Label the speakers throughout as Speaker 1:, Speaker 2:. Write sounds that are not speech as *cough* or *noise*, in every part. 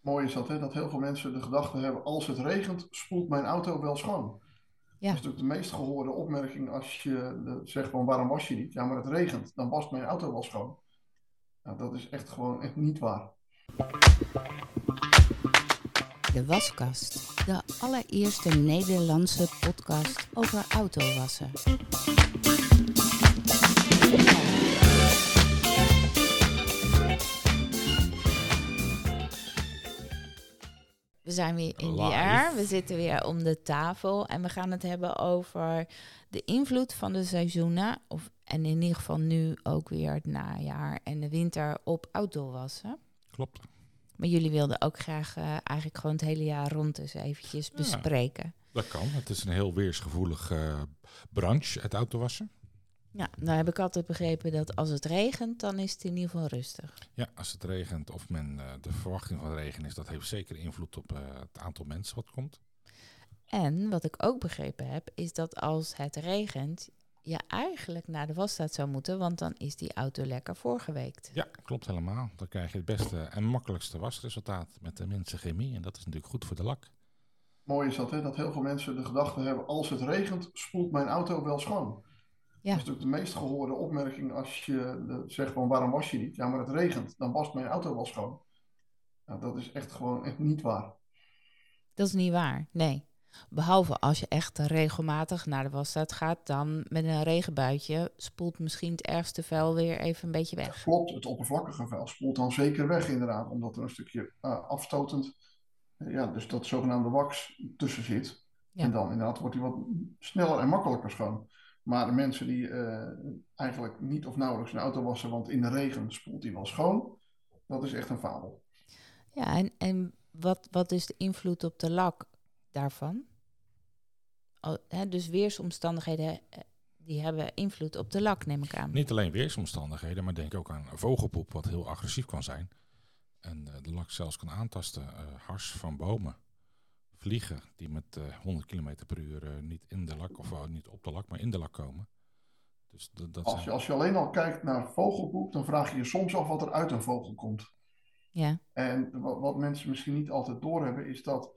Speaker 1: Mooi is dat, hè? Dat heel veel mensen de gedachte hebben, als het regent, spoelt mijn auto wel schoon.
Speaker 2: Ja.
Speaker 1: Dat is natuurlijk de meest gehoorde opmerking als je eh, zegt van waarom was je niet? Ja, maar het regent, dan was mijn auto wel schoon. Nou, dat is echt gewoon echt niet waar.
Speaker 2: De Waskast, de allereerste Nederlandse podcast over autowassen. We zijn weer in
Speaker 3: Live.
Speaker 2: jaar. We zitten weer om de tafel en we gaan het hebben over de invloed van de seizoenen. Of, en in ieder geval nu ook weer het najaar en de winter op autowassen.
Speaker 3: Klopt.
Speaker 2: Maar jullie wilden ook graag eh, eigenlijk gewoon het hele jaar rond eens eventjes
Speaker 3: Ja.
Speaker 2: bespreken.
Speaker 3: Dat kan. Het is een heel weersgevoelig eh, branche, het autowassen.
Speaker 2: Ja, nou heb ik altijd begrepen dat als het regent, dan is het in ieder geval rustig.
Speaker 3: Ja, als het regent of men eh, de verwachting van regen is, dat heeft zeker invloed op eh, het aantal mensen wat komt.
Speaker 2: En wat ik ook begrepen heb, is dat als het regent, je eigenlijk naar de wasstraat zou moeten, want dan is die auto lekker voorgeweekt.
Speaker 3: Ja, klopt helemaal. Dan krijg je het beste en makkelijkste wasresultaat met de minste chemie. En dat is natuurlijk goed voor de lak.
Speaker 1: Mooi is dat, hè? Dat heel veel mensen de gedachte hebben, als het regent, spoelt mijn auto wel schoon.
Speaker 2: Ja.
Speaker 1: Dat is natuurlijk de meest gehoorde opmerking als je zegt van waarom was je niet? Ja, maar het regent, dan was mijn auto wel schoon. Nou, dat is echt gewoon echt niet waar.
Speaker 2: Dat is niet waar, nee. Behalve als je echt regelmatig naar de wasstraat gaat, dan met een regenbuitje spoelt misschien het ergste vuil weer even een beetje weg.
Speaker 1: Klopt, het oppervlakkige vuil spoelt dan zeker weg inderdaad, omdat er een stukje eh, afstotend, eh, ja, dus dat zogenaamde wax tussen zit.
Speaker 2: Ja.
Speaker 1: En dan inderdaad wordt hij wat sneller en makkelijker schoon. Maar de mensen die eh, eigenlijk niet of nauwelijks een auto wassen, want in de regen spoelt hij wel schoon, dat is echt een fabel.
Speaker 2: Ja, en, en wat, wat is de invloed op de lak daarvan? Oh, hè, dus weersomstandigheden eh, die hebben invloed op de lak, neem ik aan.
Speaker 3: Niet alleen weersomstandigheden, maar denk ook aan vogelpoep, wat heel agressief kan zijn. En eh, de lak zelfs kan aantasten. eh, hars van bomen. Vliegen die met eh 100 km per uur eh, niet in de lak, of eh, niet op de lak, maar in de lak komen. Dus dat, dat
Speaker 1: Als je,
Speaker 3: zijn,
Speaker 1: als je alleen al kijkt naar vogelpoep, dan vraag je je soms af wat er uit een vogel komt.
Speaker 2: Ja,
Speaker 1: En wat, wat mensen misschien niet altijd doorhebben, is dat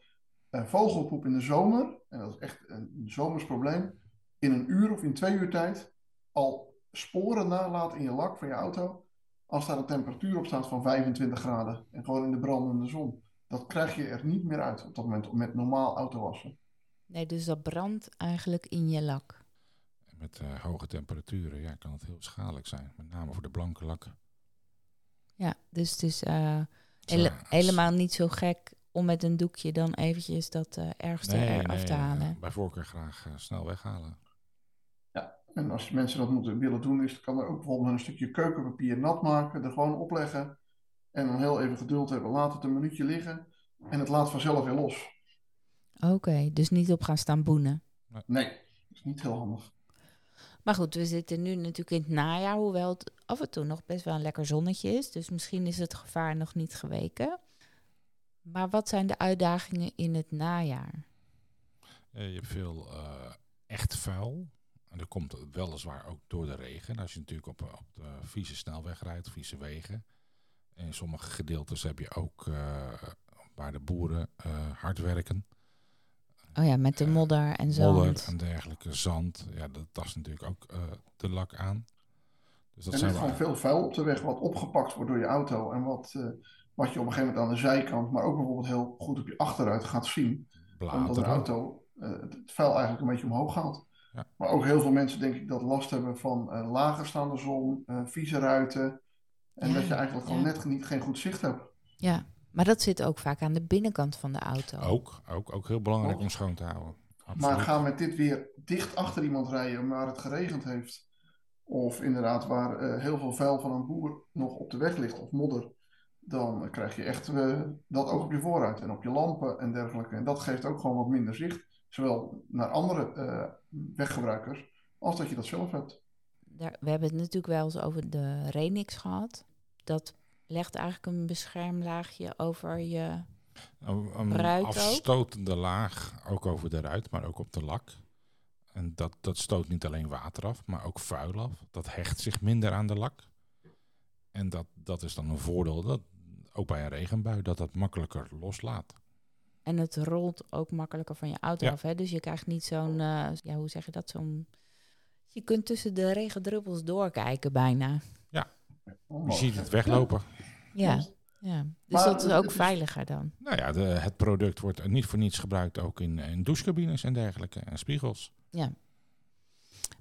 Speaker 1: eh, vogelpoep in de zomer, en dat is echt een zomers probleem, in een uur of in twee uur tijd al sporen nalaat in je lak van je auto, als daar een temperatuur op staat van 25 graden en gewoon in de brandende zon. Dat krijg je er niet meer uit op dat moment met normaal autowassen.
Speaker 2: nee, dus dat brandt eigenlijk in je lak.
Speaker 3: met eh, hoge temperaturen ja, kan het heel schadelijk zijn. Met name voor de blanke lak.
Speaker 2: Ja, dus het is eh,
Speaker 3: als-
Speaker 2: helemaal niet zo gek om met een doekje dan eventjes dat eh, ergste
Speaker 3: Nee,
Speaker 2: eraf
Speaker 3: nee,
Speaker 2: te halen.
Speaker 3: bij voorkeur graag snel weghalen.
Speaker 1: En als mensen dat moeten willen doen, is, kan er ook bijvoorbeeld een stukje keukenpapier nat maken, er gewoon opleggen en dan heel even geduld hebben. Laat het een minuutje liggen en het laat vanzelf weer los.
Speaker 2: Oké, dus niet op gaan staan boenen.
Speaker 1: Nee, dat is niet heel handig.
Speaker 2: Maar goed, we zitten nu natuurlijk in het najaar, hoewel het af en toe nog best wel een lekker zonnetje is. Dus misschien is het gevaar nog niet geweken. Maar wat zijn de uitdagingen in het najaar?
Speaker 3: Eh, je hebt veel eh, echt vuil. En dat komt weliswaar ook door de regen. Als je natuurlijk op, op de vieze snelweg rijdt, vieze wegen. En in sommige gedeeltes heb je ook eh, waar de boeren eh, hard werken.
Speaker 2: Oh ja, met de
Speaker 3: Eh,
Speaker 2: modder en zand.
Speaker 3: Modder en dergelijke, zand. Ja, dat tast natuurlijk ook eh, de lak aan. Dus dat
Speaker 1: er
Speaker 3: zijn
Speaker 1: ligt gewoon veel vuil op de weg wat opgepakt wordt door je auto en wat, eh, wat je op een gegeven moment aan de zijkant, maar ook bijvoorbeeld heel goed op je achteruit gaat zien. Omdat een
Speaker 3: bladeren.
Speaker 1: auto eh, het vuil eigenlijk een beetje omhoog haalt.
Speaker 3: Ja.
Speaker 1: Maar ook heel veel mensen denk ik dat last hebben van eh lager staande zon, eh, vieze ruiten. En
Speaker 2: Ja,
Speaker 1: dat je eigenlijk gewoon
Speaker 2: ja.
Speaker 1: net niet, geen goed zicht hebt.
Speaker 2: Ja, maar dat zit ook vaak aan de binnenkant van de auto.
Speaker 3: Ook, ook, ook heel belangrijk
Speaker 1: Ook.
Speaker 3: om schoon te houden.
Speaker 1: Maar ga met dit weer dicht achter iemand rijden waar het geregend heeft. Of inderdaad waar eh, heel veel vuil van een boer nog op de weg ligt of modder. Dan krijg je echt eh, dat ook op je voorruit en op je lampen en dergelijke. En dat geeft ook gewoon wat minder zicht. Zowel naar andere eh, weggebruikers als dat je dat zelf hebt.
Speaker 2: Daar, we hebben het natuurlijk wel eens over de Renix gehad. Dat legt eigenlijk een beschermlaagje over je.
Speaker 3: Een, een
Speaker 2: Ruit ook?
Speaker 3: afstotende laag, ook over de ruit, maar ook op de lak. En dat, dat stoot niet alleen water af, maar ook vuil af. Dat hecht zich minder aan de lak. En dat, dat is dan een voordeel. Dat ook bij een regenbui, dat dat makkelijker loslaat.
Speaker 2: En het rolt ook makkelijker van je auto
Speaker 3: Ja.
Speaker 2: af. Hè? Dus je krijgt niet zo'n, eh, ja, hoe zeg je dat? Zo'n. Je kunt tussen de regendruppels doorkijken bijna.
Speaker 3: Je
Speaker 1: Onmogelijk.
Speaker 3: ziet het weglopen.
Speaker 2: Ja, ja. Dus
Speaker 1: Maar
Speaker 2: dat is ook veiliger dan.
Speaker 3: Nou ja, de, het product wordt niet voor niets gebruikt ook in, in douchecabines en dergelijke. En spiegels.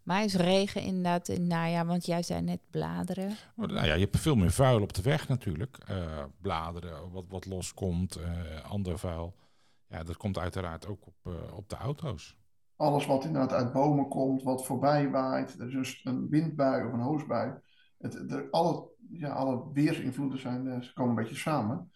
Speaker 2: Maar is regen inderdaad in het najaar, want jij zei net bladeren.
Speaker 3: Oh, Nou ja, je hebt veel meer vuil op de weg natuurlijk. Eh, bladeren, wat, wat loskomt, eh ander vuil. Ja, dat komt uiteraard ook op, eh, op de auto's.
Speaker 1: Alles wat inderdaad uit bomen komt, wat voorbij waait. Er is een, s- een windbui of een hoosbui. Het, alle, ja, alle weersinvloeden zijn, eh, ze komen een beetje samen.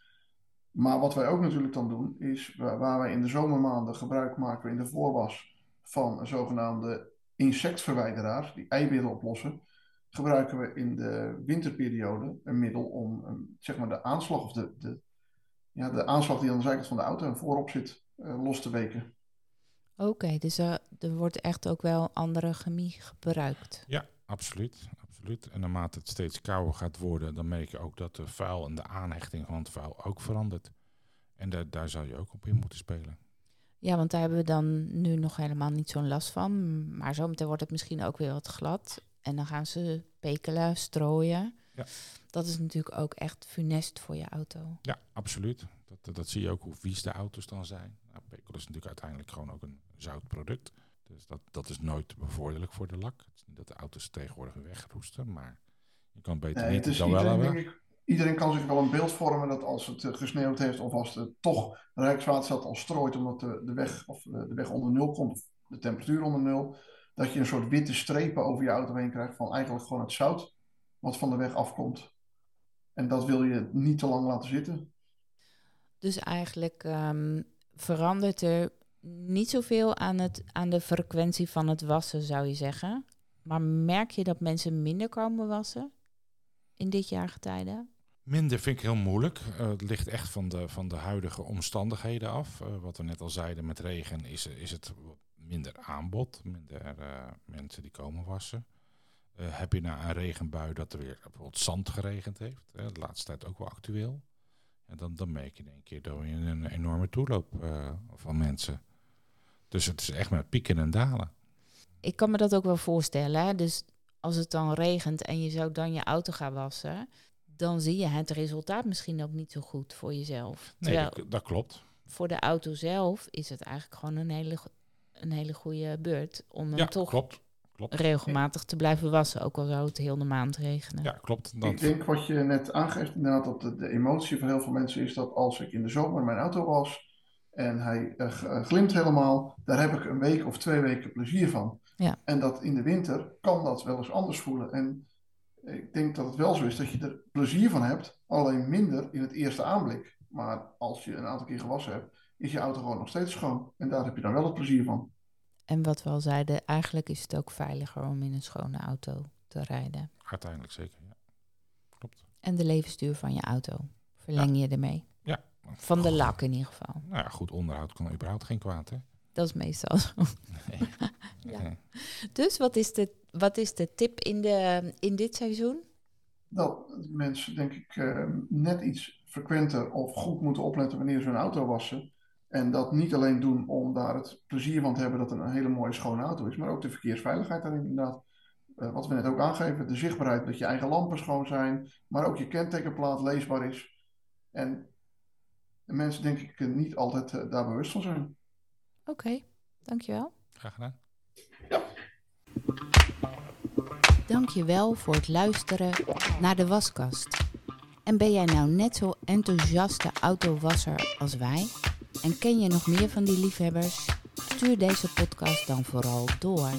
Speaker 1: Maar wat wij ook natuurlijk dan doen, is waar, wij in de zomermaanden gebruik maken in de voorwas van zogenaamde insectverwijderaars, die eiwitten oplossen, gebruiken we in de winterperiode een middel om ehm, zeg maar de aanslag of de, de, ja, de aanslag die aan de zijkant van de auto en voorop zit, eh, los te weken.
Speaker 2: Oké, dus er, er wordt echt ook wel andere chemie gebruikt.
Speaker 3: Ja, absoluut, absoluut. En naarmate het steeds kouder gaat worden, dan merk je ook dat de vuil en de aanhechting van het vuil ook verandert. En daar, daar zou je ook op in moeten spelen.
Speaker 2: Ja, want daar hebben we dan nu nog helemaal niet zo'n last van. Maar zometeen wordt het misschien ook weer wat glad. En dan gaan ze pekelen, strooien.
Speaker 3: Ja.
Speaker 2: Dat is natuurlijk ook echt funest voor je auto.
Speaker 3: Ja, absoluut. Dat, dat zie je ook hoe vies de auto's dan zijn. Nou, pekel is natuurlijk uiteindelijk gewoon ook een zout product. Dus dat, dat is nooit bevorderlijk voor de lak. Het is niet dat de auto's tegenwoordig wegroesten, maar je kan het beter
Speaker 1: Nee,
Speaker 3: niet
Speaker 1: het is
Speaker 3: dan wel
Speaker 1: iedereen,
Speaker 3: hebben.
Speaker 1: ik, iedereen kan zich wel een beeld vormen dat als het eh, gesneeuwd heeft of als het toch Rijkswaterstaat al strooit omdat de, de, weg, of eh, de weg onder nul komt, of de temperatuur onder nul, dat je een soort witte strepen over je auto heen krijgt van eigenlijk gewoon het zout wat van de weg afkomt. En dat wil je niet te lang laten zitten.
Speaker 2: Dus eigenlijk ehm, verandert er niet zoveel aan, het, aan de frequentie van het wassen, zou je zeggen. Maar merk je dat mensen minder komen wassen in dit jaargetijde?
Speaker 3: Minder vind ik heel moeilijk. Eh, het ligt echt van de, van de huidige omstandigheden af. Eh, wat we net al zeiden, met regen is, is het minder aanbod. Minder eh, mensen die komen wassen. Heb je na een regenbui dat er weer bijvoorbeeld zand geregend heeft. Hè, de laatste tijd ook wel actueel. En dan, dan merk je in één keer je een enorme toeloop van mensen. Dus het is echt met pieken en dalen.
Speaker 2: Ik kan me dat ook wel voorstellen. Hè? Dus als het dan regent en je zou dan je auto gaan wassen, dan zie je het resultaat misschien ook niet zo goed voor jezelf.
Speaker 3: Nee,
Speaker 2: Terwijl
Speaker 3: dat, dat klopt.
Speaker 2: voor de auto zelf is het eigenlijk gewoon een hele, een hele goede beurt om hem
Speaker 3: Ja,
Speaker 2: toch
Speaker 3: klopt. klopt.
Speaker 2: regelmatig te blijven wassen, ook al zou het heel de maand regenen.
Speaker 3: Ja, klopt.
Speaker 1: Ik denk wat je net aangeeft, inderdaad, dat de, de emotie van heel veel mensen is dat als ik in de zomer mijn auto was en hij eh, eh, glimt helemaal, daar heb ik een week of twee weken plezier van.
Speaker 2: Ja.
Speaker 1: En dat in de winter kan dat wel eens anders voelen. En ik denk dat het wel zo is dat je er plezier van hebt, alleen minder in het eerste aanblik. Maar als je een aantal keer gewassen hebt, is je auto gewoon nog steeds schoon. En daar heb je dan wel het plezier van.
Speaker 2: En wat we al zeiden, eigenlijk is het ook veiliger om in een schone auto te rijden.
Speaker 3: uiteindelijk zeker, ja. Klopt.
Speaker 2: En de levensduur van je auto verleng je ermee. Van de lak in ieder geval.
Speaker 3: Nou ja, goed onderhoud kan überhaupt geen kwaad, hè?
Speaker 2: Dat is meestal zo.
Speaker 3: Nee. *laughs*
Speaker 2: Ja.
Speaker 3: Nee.
Speaker 2: Dus wat is de, wat is de tip in, de, in dit seizoen?
Speaker 1: dat mensen, denk ik, eh, net iets frequenter of goed moeten opletten wanneer ze hun auto wassen. En dat niet alleen doen om daar het plezier van te hebben dat het een hele mooie schone auto is, maar ook de verkeersveiligheid daarin inderdaad. Eh, wat we net ook aangeven, de zichtbaarheid, dat je eigen lampen schoon zijn, maar ook je kentekenplaat leesbaar is. En mensen, denk ik, niet altijd eh, daar bewust van zijn.
Speaker 2: Oké, dankjewel.
Speaker 3: Graag gedaan.
Speaker 2: Dankjewel voor het luisteren naar de waskast. En ben jij nou net zo enthousiaste autowasser als wij? En ken je nog meer van die liefhebbers? Stuur deze podcast dan vooral door.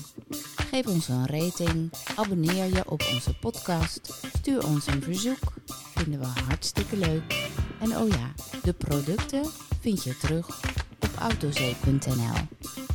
Speaker 2: Geef ons een rating, abonneer je op onze podcast, stuur ons een verzoek. Vinden we hartstikke leuk. En oh ja, de producten vind je terug op autozee.nl.